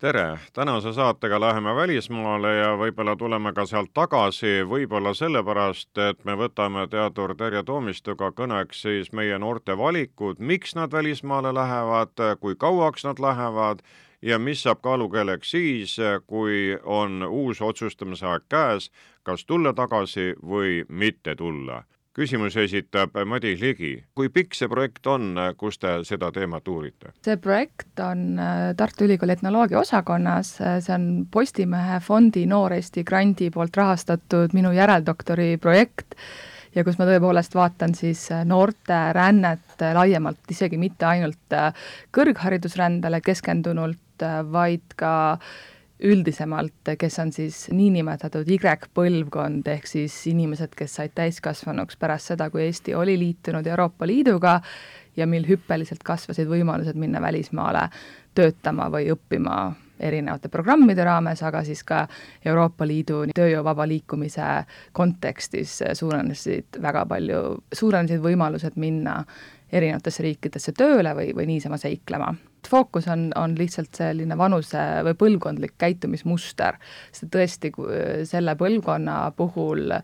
tere, tänase saatega läheme välismaale ja võib-olla tuleme ka sealt tagasi, võib-olla sellepärast, et me võtame teadur Terje Toomistuga kõneks siis meie noorte valikud, miks nad välismaale lähevad, kui kauaks nad lähevad ja mis saab kaalukeeleks siis, kui on uus otsustamise aeg käes, kas tulla tagasi või mitte tulla küsimuse esitab Madis Ligi. kui pikk see projekt on, kus te seda teemat uurite? see projekt on äh, Tartu Ülikooli etnoloogia osakonnas, see on Postimehe fondi Noor Eesti grandi poolt rahastatud minu järeldoktori projekt ja kus ma tõepoolest vaatan siis äh, noorte rännet laiemalt, isegi mitte ainult äh, kõrgharidusrändele keskendunult, vaid ka üldisemalt, kes on siis niinimetatud Y-põlvkond, ehk siis inimesed, kes said täiskasvanuks pärast seda, kui Eesti oli liitunud Euroopa Liiduga ja mil hüppeliselt kasvasid võimalused minna välismaale töötama või õppima erinevate programmide raames, aga siis ka Euroopa Liidu tööjõu vaba liikumise kontekstis suurenesid väga palju, suurenesid võimalused minna erinevatesse riikidesse tööle või, või niisama seiklema fookus on, on lihtsalt selline vanuse või põlvkondlik käitumismuster, sest tõesti selle põlvkonna puhul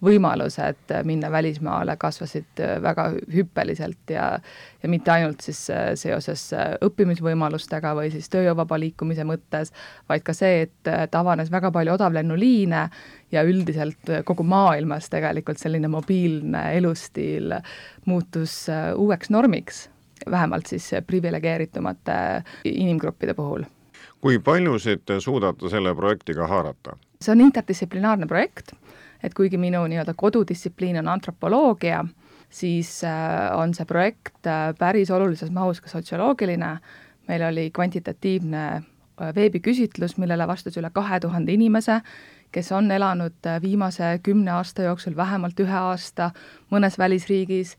võimalused minna välismaale kasvasid väga hüppeliselt ja ja mitte ainult siis seoses õppimisvõimalustega või siis tööjõuvaba liikumise mõttes, vaid ka see, et, et avanes väga palju odavlennuliine ja üldiselt kogu maailmas tegelikult selline mobiilne elustiil muutus uueks normiks vähemalt siis priviligeeritumate inimgruppide puhul. kui paljusid te suudate selle projektiga haarata? see on interdistsiplinaarne projekt, et kuigi minu nii-öelda kodudistsipliin on antropoloogia, siis äh, on see projekt äh, päris olulises mahus ka sotsioloogiline, meil oli kvantitatiivne äh, veebiküsitlus, millele vastas üle kahe tuhande inimese, kes on elanud viimase kümne aasta jooksul vähemalt ühe aasta mõnes välisriigis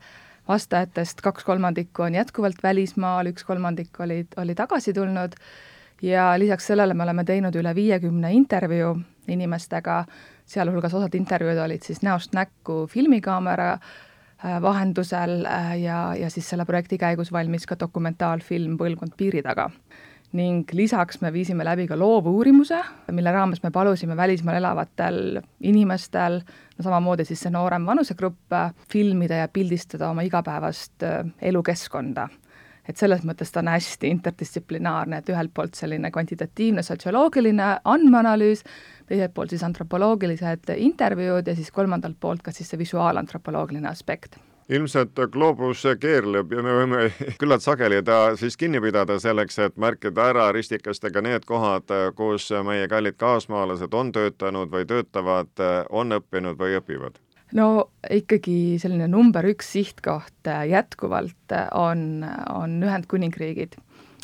vastajatest kaks kolmandikku on jätkuvalt välismaal, üks kolmandik oli, oli tagasi tulnud. Ja lisaks sellele me oleme teinud üle viiekümne intervjuu inimestega, sealhulgas osad intervjuud olid siis näost näkku filmikaamera äh, vahendusel äh, ja, ja siis selle projekti käigus valmis ka dokumentaalfilm Põlvkond piiri taga. Ning lisaks me viisime läbi ka loovuurimuse, mille raames me palusime välismaal elavatel inimestel, samamoodi siis see noorem vanusegrupp, filmida ja pildistada oma igapäevast äh, elukeskkonda. et selles mõttes ta on hästi interdistsiplinaarne, et ühelt poolt selline kvantitatiivne sotsioloogiline andmeanalüüs, teiselt poolt siis antropoloogilised intervjuud ja siis kolmandalt poolt ka siis see visuaalantropoloogiline aspekt ilmselt gloobus keerleb ja me võime küllalt sageli ta siis kinni pidada selleks, et märkida ära ristikestega need kohad, kus meie kallid kaasmaalased on töötanud või töötavad, on õppinud või õpivad. No ikkagi selline number üks sihtkoht jätkuvalt on, on Ühendkuningriigid,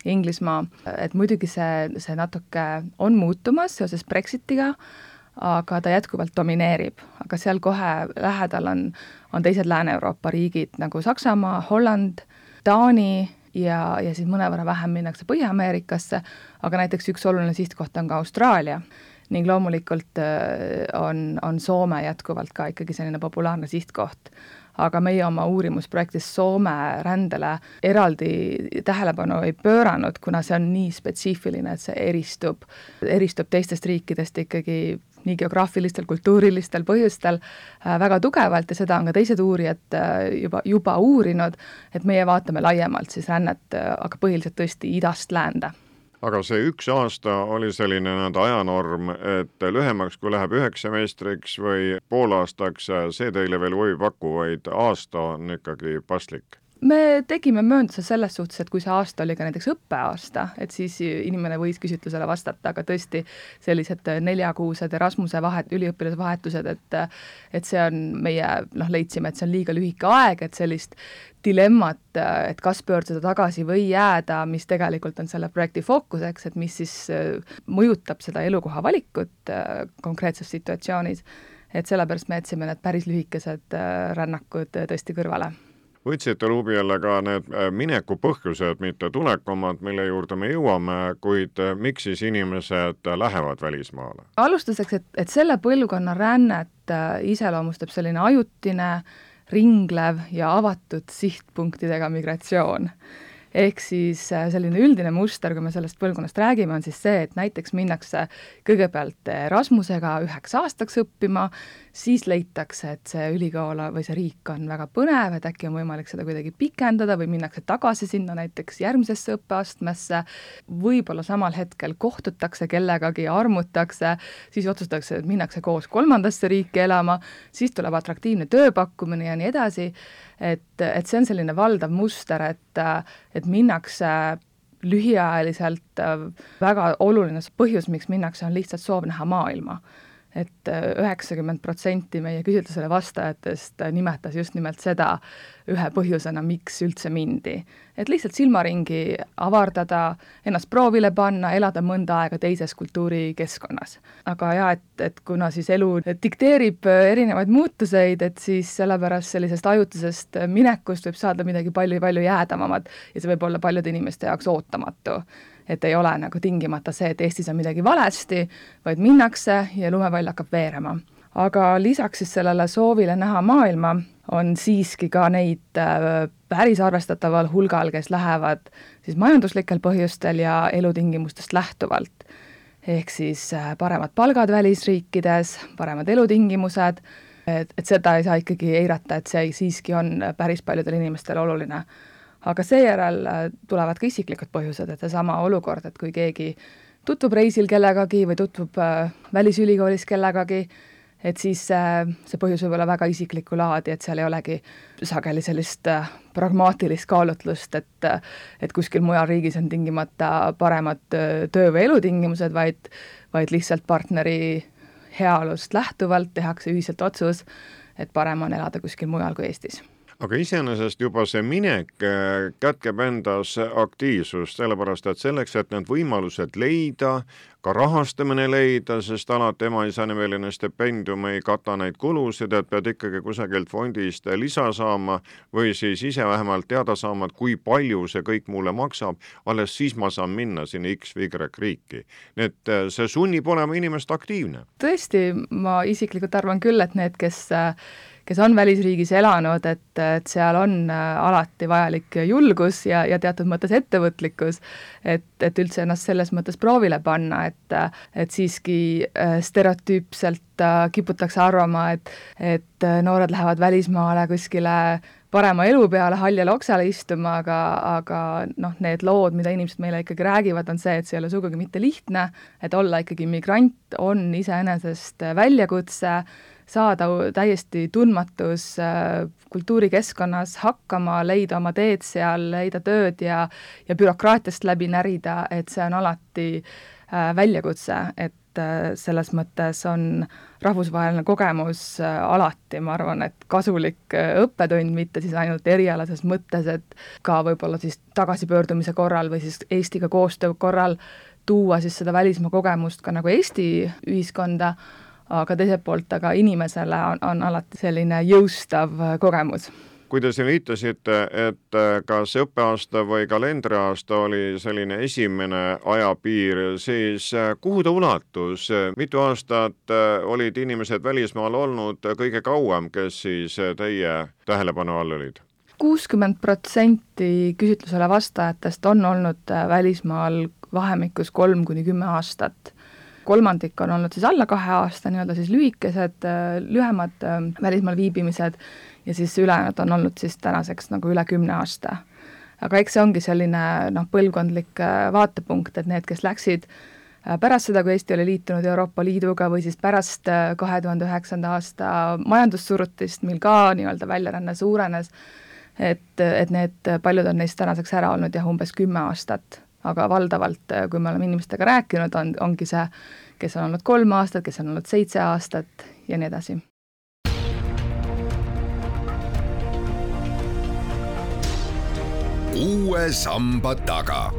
Inglismaa, et muidugi see, see natuke on muutumas seoses Brexitiga, aga ta jätkuvalt domineerib, aga seal kohe lähedal on, on teised Lääne-Euroopa riigid nagu Saksamaa, Holland, Taani ja, ja siis mõnevõrra vähem minnakse Põhja-Ameerikasse, aga näiteks üks oluline sihtkoht on ka Austraalia. Ning loomulikult äh, on, on Soome jätkuvalt ka ikkagi selline populaarne sihtkoht aga meie oma uurimusprojektis Soome rändele eraldi tähelepanu ei pööranud, kuna see on nii spetsiifiline, et see eristub, eristub teistest riikidest ikkagi nii geograafilistel, kultuurilistel põhjustel äh, väga tugevalt ja seda on ka teised uurijad äh, juba, juba uurinud, et meie vaatame laiemalt siis rännet, äh, aga põhiliselt tõesti idast läände aga see üks aasta oli selline nii-öelda ajanorm, et lühemaks kui läheb üheks semestriks või poolaastaks, see teile veel huvi ei paku, vaid aasta on ikkagi paslik? Me tegime möönduse selles suhtes, et kui see aasta oli ka näiteks õppeaasta, et siis inimene võis küsitlusele vastata, aga tõesti sellised neljakuused Erasmuse vahet, üliõpilase vahetused, et et see on meie, noh, leidsime, et see on liiga lühike aeg, et sellist dilemmat, et kas pöörduda tagasi või jääda, mis tegelikult on selle projekti fookuseks, et mis siis mõjutab seda elukoha valikut konkreetses situatsioonis, et sellepärast me jätsime need päris lühikesed rännakud tõesti kõrvale võtsite luubi alla ka need äh, mineku põhjused, mitte tulekomad, mille juurde me jõuame, kuid äh, miks siis inimesed lähevad välismaale? alustuseks, et, et selle põlvkonna rännet äh, iseloomustab selline ajutine, ringlev ja avatud sihtpunktidega migratsioon ehk siis selline üldine muster, kui me sellest põlvkonnast räägime, on siis see, et näiteks minnakse kõigepealt Erasmusega üheks aastaks õppima, siis leitakse, et see ülikool või see riik on väga põnev, et äkki on võimalik seda kuidagi pikendada või minnakse tagasi sinna näiteks järgmisesse õppeastmesse, võib-olla samal hetkel kohtutakse kellegagi, armutakse, siis otsustatakse, et minnakse koos kolmandasse riiki elama, siis tuleb atraktiivne tööpakkumine ja nii edasi. Et, et see on selline valdav muster, et, et minnakse lühiajaliselt väga oluline põhjus, miks minnakse, on lihtsalt soov näha maailma et äh, üheksakümmend protsenti meie küsitlusele vastajatest nimetas just nimelt seda ühe põhjusena, miks üldse mindi. et lihtsalt silmaringi avardada, ennast proovile panna, elada mõnda aega teises kultuurikeskkonnas. aga jaa, et, et kuna siis elu dikteerib erinevaid muutuseid, et siis sellepärast sellisest ajutisest minekust võib saada midagi palju-palju jäädavamat ja see võib olla paljude inimeste jaoks ootamatu et ei ole nagu tingimata see, et Eestis on midagi valesti, vaid minnakse ja lumepall hakkab veerema. aga lisaks siis sellele soovile näha maailma, on siiski ka neid äh, päris arvestataval hulgal, kes lähevad siis majanduslikel põhjustel ja elutingimustest lähtuvalt. ehk siis äh, paremad palgad välisriikides, paremad elutingimused, et, et seda ei saa ikkagi eirata, et see siiski on päris paljudele inimestele oluline aga seejärel äh, tulevad ka isiklikud põhjused, et seesama olukord, et kui keegi tutvub reisil kellegagi või tutvub äh, välisülikoolis kellegagi, et siis äh, see põhjus võib olla väga isiklikku laadi, et seal ei olegi sageli sellist pragmaatilist kaalutlust, et et kuskil mujal riigis on tingimata paremad töö- või elutingimused, vaid vaid lihtsalt partneri heaolust lähtuvalt tehakse ühiselt otsus, et parem on elada kuskil mujal kui Eestis aga iseenesest juba see minek äh, kätkeb endas aktiivsust, sellepärast et selleks, et need võimalused leida, ka rahastamine leida, sest alati emaisa-nimeline stipendium ei kata neid kulusid, et pead ikkagi kusagilt fondist lisa saama või siis ise vähemalt teada saama, et kui palju see kõik mulle maksab, alles siis ma saan minna sinna X või Y riiki. nii et äh, see sunnib olema inimest aktiivne. tõesti, ma isiklikult arvan küll, et need, kes äh, kes on välisriigis elanud, et, et seal on äh, alati vajalik julgus ja, ja teatud mõttes ettevõtlikkus, et, et üldse ennast selles mõttes proovile panna, et, et siiski äh, stereotüüpselt äh, kiputakse arvama, et, et noored lähevad välismaale kuskile parema elu peale haljale oksale istuma, aga, aga noh, need lood, mida inimesed meile ikkagi räägivad, on see, et see ei ole sugugi mitte lihtne, et olla ikkagi migrant on iseenesest väljakutse, saada täiesti tundmatus äh, kultuurikeskkonnas hakkama, leida oma teed seal, leida tööd ja ja bürokraatiast läbi närida, et see on alati äh, väljakutse, et äh, selles mõttes on rahvusvaheline kogemus alati, ma arvan, et kasulik õppetund, mitte siis ainult erialases mõttes, et ka võib-olla siis tagasipöördumise korral või siis Eestiga koostöö korral tuua siis seda välismaa kogemust ka nagu Eesti ühiskonda aga teiselt poolt, aga inimesele on, on alati selline jõustav kogemus. Kui te siin viitasite, et äh, kas õppeaasta või kalendriaasta oli selline esimene ajapiir, siis äh, kuhu ta ulatus, mitu aastat äh, olid inimesed välismaal olnud kõige kauem, kes siis teie tähelepanu all olid? kuuskümmend protsenti küsitlusele vastajatest on olnud välismaal vahemikus kolm kuni kümme aastat kolmandik on olnud siis alla kahe aasta, nii-öelda siis lühikesed, lühemad ähm, välismaal viibimised ja siis ülejäänud on olnud siis tänaseks nagu üle kümne aasta. aga eks see ongi selline noh, põlvkondlik äh, vaatepunkt, et need, kes läksid äh, pärast seda, kui Eesti oli liitunud Euroopa Liiduga või siis pärast äh, kahe tuhande üheksanda aasta majandussurutist, mil ka nii-öelda väljaränne suurenes, et, et need, paljud on neist tänaseks ära olnud jah, umbes kümme aastat, aga valdavalt, kui me oleme inimestega rääkinud, on, ongi see, kes on olnud kolm aastat, kes on olnud seitse aastat ja nii edasi uue samba taga.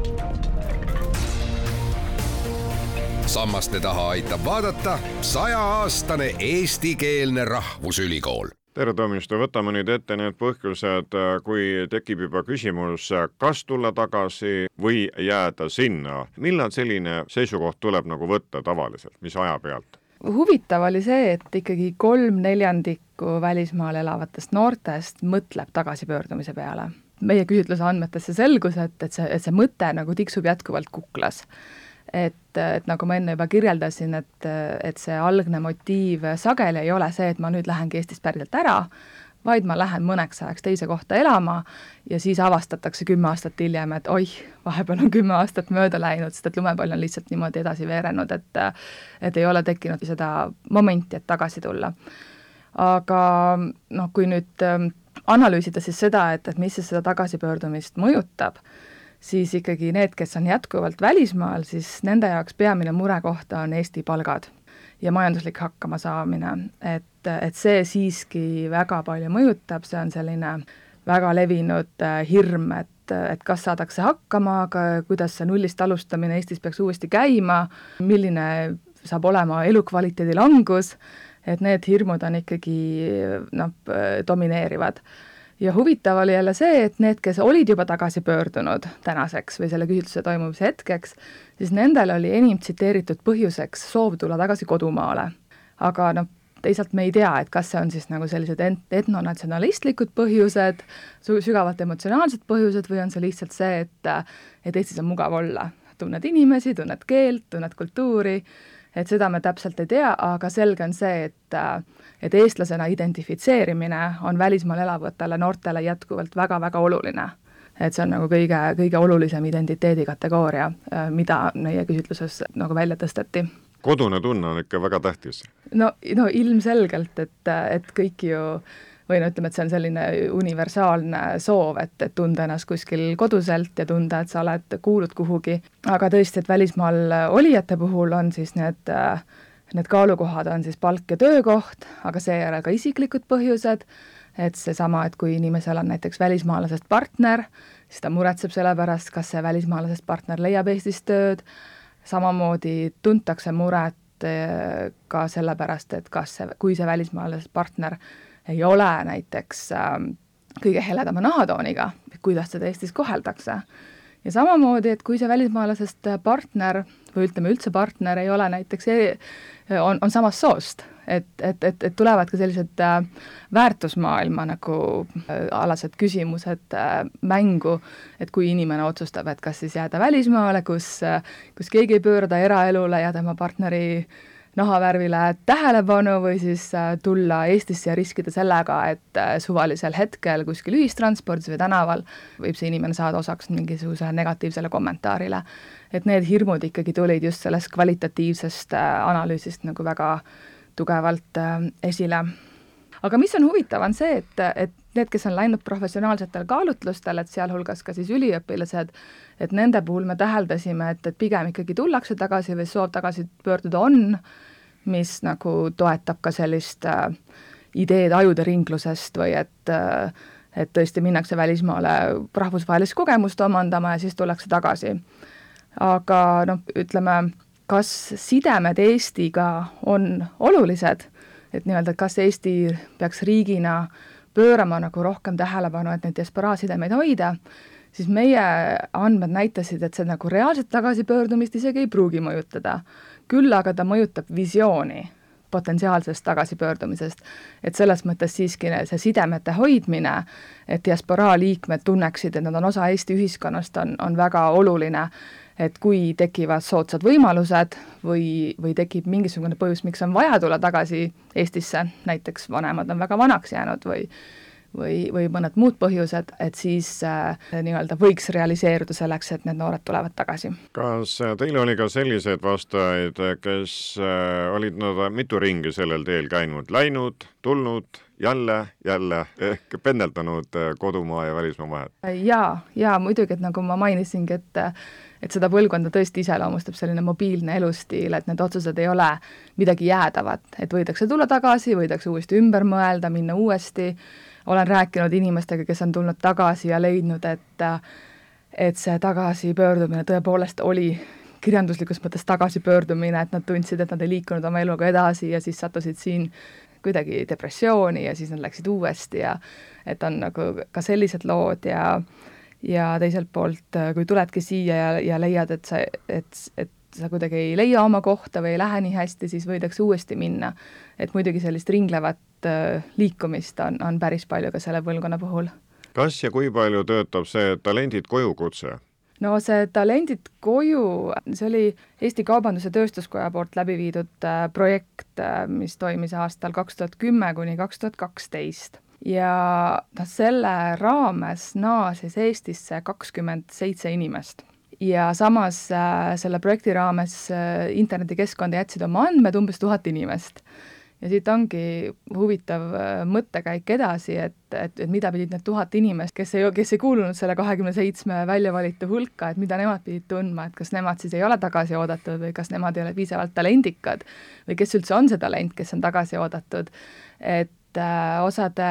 sammaste taha aitab vaadata sajaaastane eestikeelne rahvusülikool tere, Tomistu, võtame nüüd ette need põhjused, kui tekib juba küsimus, kas tulla tagasi või jääda sinna. millal selline seisukoht tuleb nagu võtta tavaliselt, mis aja pealt? huvitav oli see, et ikkagi kolm neljandikku välismaal elavatest noortest mõtleb tagasipöördumise peale meie küsitluse andmetesse selgus, et, et see, et see mõte nagu tiksub jätkuvalt kuklas. Et, et nagu ma enne juba kirjeldasin, et, et see algne motiiv sageli ei ole see, et ma nüüd lähengi Eestist päriselt ära, vaid ma lähen mõneks ajaks teise kohta elama ja siis avastatakse kümme aastat hiljem, et oih, vahepeal on kümme aastat mööda läinud, sest et lumepall on lihtsalt niimoodi edasi veerenud, et et ei ole tekkinud seda momenti, et tagasi tulla. aga noh, kui nüüd analüüsida siis seda, et, et mis siis seda tagasipöördumist mõjutab, siis ikkagi need, kes on jätkuvalt välismaal, siis nende jaoks peamine murekoht on Eesti palgad ja majanduslik hakkamasaamine, et, et see siiski väga palju mõjutab, see on selline väga levinud äh, hirm, et, et kas saadakse hakkama, aga kuidas see nullist alustamine Eestis peaks uuesti käima, milline saab olema elukvaliteedi langus et need hirmud on ikkagi noh, domineerivad. Ja huvitav oli jälle see, et need, kes olid juba tagasi pöördunud tänaseks või selle küsitluse toimumise hetkeks, siis nendel oli enim tsiteeritud põhjuseks soov tulla tagasi kodumaale. aga noh, teisalt me ei tea, et kas see on siis nagu sellised etnonatsionalistlikud põhjused, sügavalt emotsionaalsed põhjused või on see lihtsalt see, et et Eestis on mugav olla, tunned inimesi, tunned keelt, tunned kultuuri et seda me täpselt ei tea, aga selge on see, et et eestlasena identifitseerimine on välismaal elavatele noortele jätkuvalt väga-väga oluline. et see on nagu kõige, kõige olulisem identiteedikategooria, mida meie küsitluses nagu välja tõsteti kodune tunne on ikka väga tähtis. no, no ilmselgelt, et, et kõik ju või no ütleme, et see on selline universaalne soov, et, et tunda ennast kuskil koduselt ja tunda, et sa oled, kuulud kuhugi, aga tõesti, et välismaal olijate puhul on siis need Need kaalukohad on siis palk ja töökoht, aga seejärel ka isiklikud põhjused, et seesama, et kui inimesel on näiteks välismaalasest partner, siis ta muretseb selle pärast, kas see välismaalasest partner leiab Eestis tööd, samamoodi tuntakse muret eh, ka sellepärast, et kas see, kui see välismaalasest partner ei ole näiteks äh, kõige heledama nahatooniga, kuidas seda Eestis koheldakse. ja samamoodi, et kui see välismaalasest partner või ütleme üldse partner ei ole näiteks, on, on samast soost, et, et, et, et tulevad ka sellised äh, väärtusmaailma nagu äh, alased küsimused äh, mängu, et kui inimene otsustab, et kas siis jääda välismaale, kus kus keegi ei pöörda eraelule ja tema partneri äh, nahavärvile tähelepanu või siis äh, tulla Eestisse ja riskida sellega, et äh, suvalisel hetkel kuskil ühistranspordis või tänaval võib see inimene saada osaks mingisugusele negatiivsele kommentaarile. et need hirmud ikkagi tulid just sellest kvalitatiivsest äh, analüüsist nagu väga tugevalt esile. Aga mis on huvitav, on see, et, et need, kes on läinud professionaalsetel kaalutlustel, et sealhulgas ka siis üliõpilased, et nende puhul me täheldasime, et, et pigem ikkagi tullakse tagasi või soov tagasi pöörduda on, mis nagu toetab ka sellist äh, ideed ajude ringlusest või et äh, et tõesti minnakse välismaale rahvusvahelist kogemust omandama ja siis tullakse tagasi. aga noh, ütleme, kas sidemed Eestiga on olulised, et nii-öelda, kas Eesti peaks riigina pöörama nagu rohkem tähelepanu, et neid diasporaa sidemeid hoida, siis meie andmed näitasid, et see nagu reaalset tagasipöördumist isegi ei pruugi mõjutada. Küll aga ta mõjutab visiooni potentsiaalsest tagasipöördumisest. et selles mõttes siiski see sidemete hoidmine, et diasporaa liikmed tunneksid, et nad on osa Eesti ühiskonnast, on, on väga oluline, et kui tekivad soodsad võimalused või, või tekib mingisugune põhjus, miks on vaja tulla tagasi Eestisse, näiteks vanemad on väga vanaks jäänud või või, või mõned muud põhjused, et siis äh, nii-öelda võiks realiseeruda selleks, et need noored tulevad tagasi. kas teil oli ka selliseid vastajaid, kes äh, olid nad mitu ringi sellel teel käinud, läinud, tulnud, jälle, jälle ehk pendeldanud äh, kodumaa ja välismaa vahet? jaa, jaa muidugi, et nagu ma mainisingi, et et seda põlvkonda tõesti iseloomustab selline mobiilne elustiil, et need otsused ei ole midagi jäädavat, et võidakse tulla tagasi, võidakse uuesti ümber mõelda, minna uuesti olen rääkinud inimestega, kes on tulnud tagasi ja leidnud, et et see tagasipöördumine tõepoolest oli kirjanduslikus mõttes tagasipöördumine, et nad tundsid, et nad ei liikunud oma eluga edasi ja siis sattusid siin kuidagi depressiooni ja siis nad läksid uuesti ja et on nagu ka sellised lood ja ja teiselt poolt, kui tuledki siia ja, ja leiad, et sa, et, et sa kuidagi ei leia oma kohta või ei lähe nii hästi, siis võidakse uuesti minna. et muidugi sellist ringlevat äh, liikumist on, on päris palju ka selle põlvkonna puhul. kas ja kui palju töötab see Talendid koju kutse? no see Talendid koju, see oli Eesti Kaubandus-Tööstuskoja poolt läbi viidud äh, projekt, äh, mis toimis aastal kaks tuhat kümme kuni kaks tuhat kaksteist ja noh, selle raames naasis Eestisse kakskümmend seitse inimest ja samas äh, selle projekti raames äh, internetikeskkonda jätsid oma andmed umbes tuhat inimest. ja siit ongi huvitav äh, mõttekäik edasi, et, et, et mida pidid need tuhat inimest, kes ei, kes ei kuulunud selle kahekümne seitsme väljavalitu hulka, et mida nemad pidid tundma, et kas nemad siis ei ole tagasi oodatud või kas nemad ei ole piisavalt talendikad või kes üldse on see talent, kes on tagasi oodatud. et Äh, osade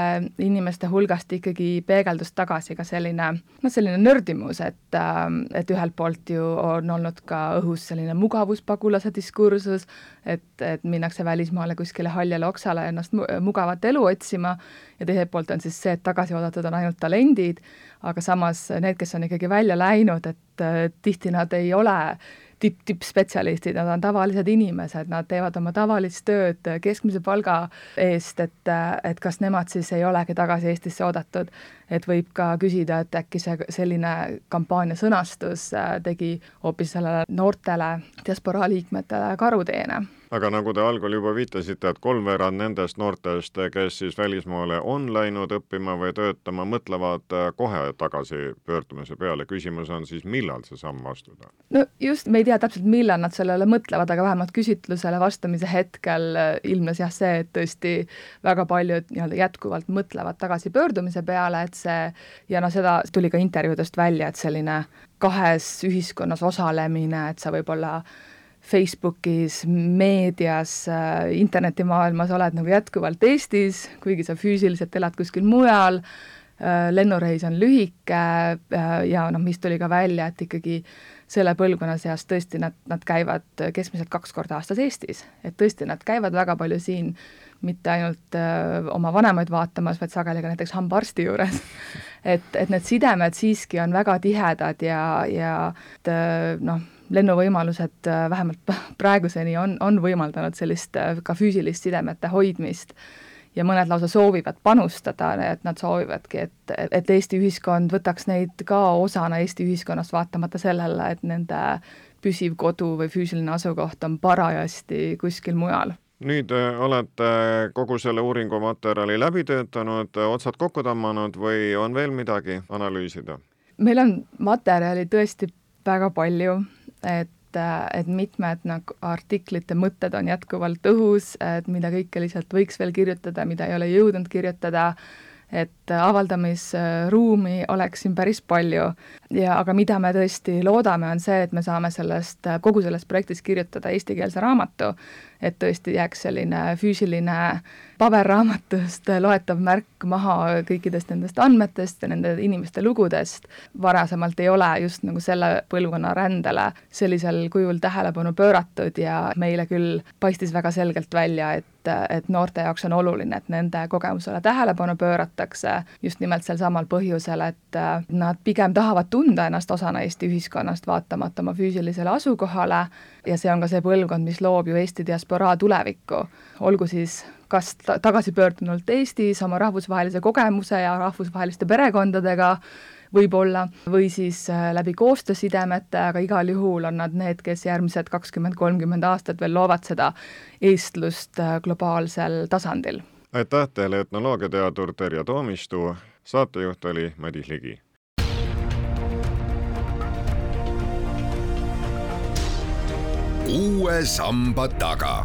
inimeste hulgast ikkagi peegeldus tagasi ka selline noh, selline nördimus, et, äh, et ühelt poolt ju on olnud ka õhus selline mugavuspagulase diskursus, et, et minnakse välismaale kuskile haljale oksale ennast mugavat elu otsima ja teiselt poolt on siis see, et tagasi oodatud on ainult talendid, aga samas need, kes on ikkagi välja läinud, et äh, tihti nad ei ole tipp, tippspetsialistid, nad on tavalised inimesed, nad teevad oma tavalist tööd keskmise palga eest, et, et kas nemad siis ei olegi tagasi Eestisse oodatud. et võib ka küsida, et äkki see selline kampaania sõnastus tegi hoopis sellele noortele diasporaa liikmetele karuteene aga nagu te algul juba viitasite, et kolmveerand nendest noortest, kes siis välismaale on läinud õppima või töötama, mõtlevad äh, kohe tagasipöördumise peale. küsimus on siis, millal see samm astuda? no just, me ei tea täpselt, millal nad sellele mõtlevad, aga vähemalt küsitlusele vastamise hetkel äh, ilmnes jah see, et tõesti väga paljud nii-öelda jätkuvalt mõtlevad tagasipöördumise peale, et see ja noh, seda tuli ka intervjuudest välja, et selline kahes ühiskonnas osalemine, et sa võib-olla Facebookis, meedias, äh, internetimaailmas oled nagu jätkuvalt Eestis, kuigi sa füüsiliselt elad kuskil mujal, äh, lennureis on lühike äh, ja noh, mis tuli ka välja, et ikkagi selle põlvkonna seas tõesti nad, nad käivad keskmiselt kaks korda aastas Eestis, et tõesti, nad käivad väga palju siin mitte ainult oma vanemaid vaatamas, vaid sageli ka näiteks hambaarsti juures. et, et need sidemed siiski on väga tihedad ja, ja et noh, lennuvõimalused äh, vähemalt praeguseni on, on võimaldanud sellist äh, ka füüsilist sidemete hoidmist ja mõned lausa soovivad panustada, et nad soovivadki, et, et Eesti ühiskond võtaks neid ka osana Eesti ühiskonnast, vaatamata sellele, et nende püsiv kodu või füüsiline asukoht on parajasti kuskil mujal nüüd äh, olete kogu selle uuringumaterjali läbi töötanud, otsad kokku tõmmanud või on veel midagi analüüsida? meil on materjali tõesti väga palju, et et mitmed nagu artiklite mõtted on jätkuvalt õhus, et mida kõike lihtsalt võiks veel kirjutada, mida ei ole jõudnud kirjutada, et avaldamisruumi oleks siin päris palju ja aga mida me tõesti loodame, on see, et me saame sellest, kogu sellest projektist kirjutada eestikeelse raamatu, et tõesti jääks selline füüsiline paberraamatust loetav märk maha kõikidest nendest andmetest ja nende inimeste lugudest. varasemalt ei ole just nagu selle põlvkonna rändele sellisel kujul tähelepanu pööratud ja meile küll paistis väga selgelt välja, et et noorte jaoks on oluline, et nende kogemusele tähelepanu pööratakse just nimelt sel samal põhjusel, et nad pigem tahavad tunda ennast osana Eesti ühiskonnast, vaatamata oma füüsilisele asukohale. Ja see on ka see põlvkond, mis loob ju Eesti diasporaa tulevikku, olgu siis kas ta tagasipöördunult Eestis oma rahvusvahelise kogemuse ja rahvusvaheliste perekondadega võib-olla, või siis äh, läbi koostöösidemete, aga igal juhul on nad need, kes järgmised kakskümmend, kolmkümmend aastat veel loovad seda eestlust äh, globaalsel tasandil. aitäh teile, etnoloogiateadur Terje Toomistu, saatejuht oli Madis Ligi. Uue samba taga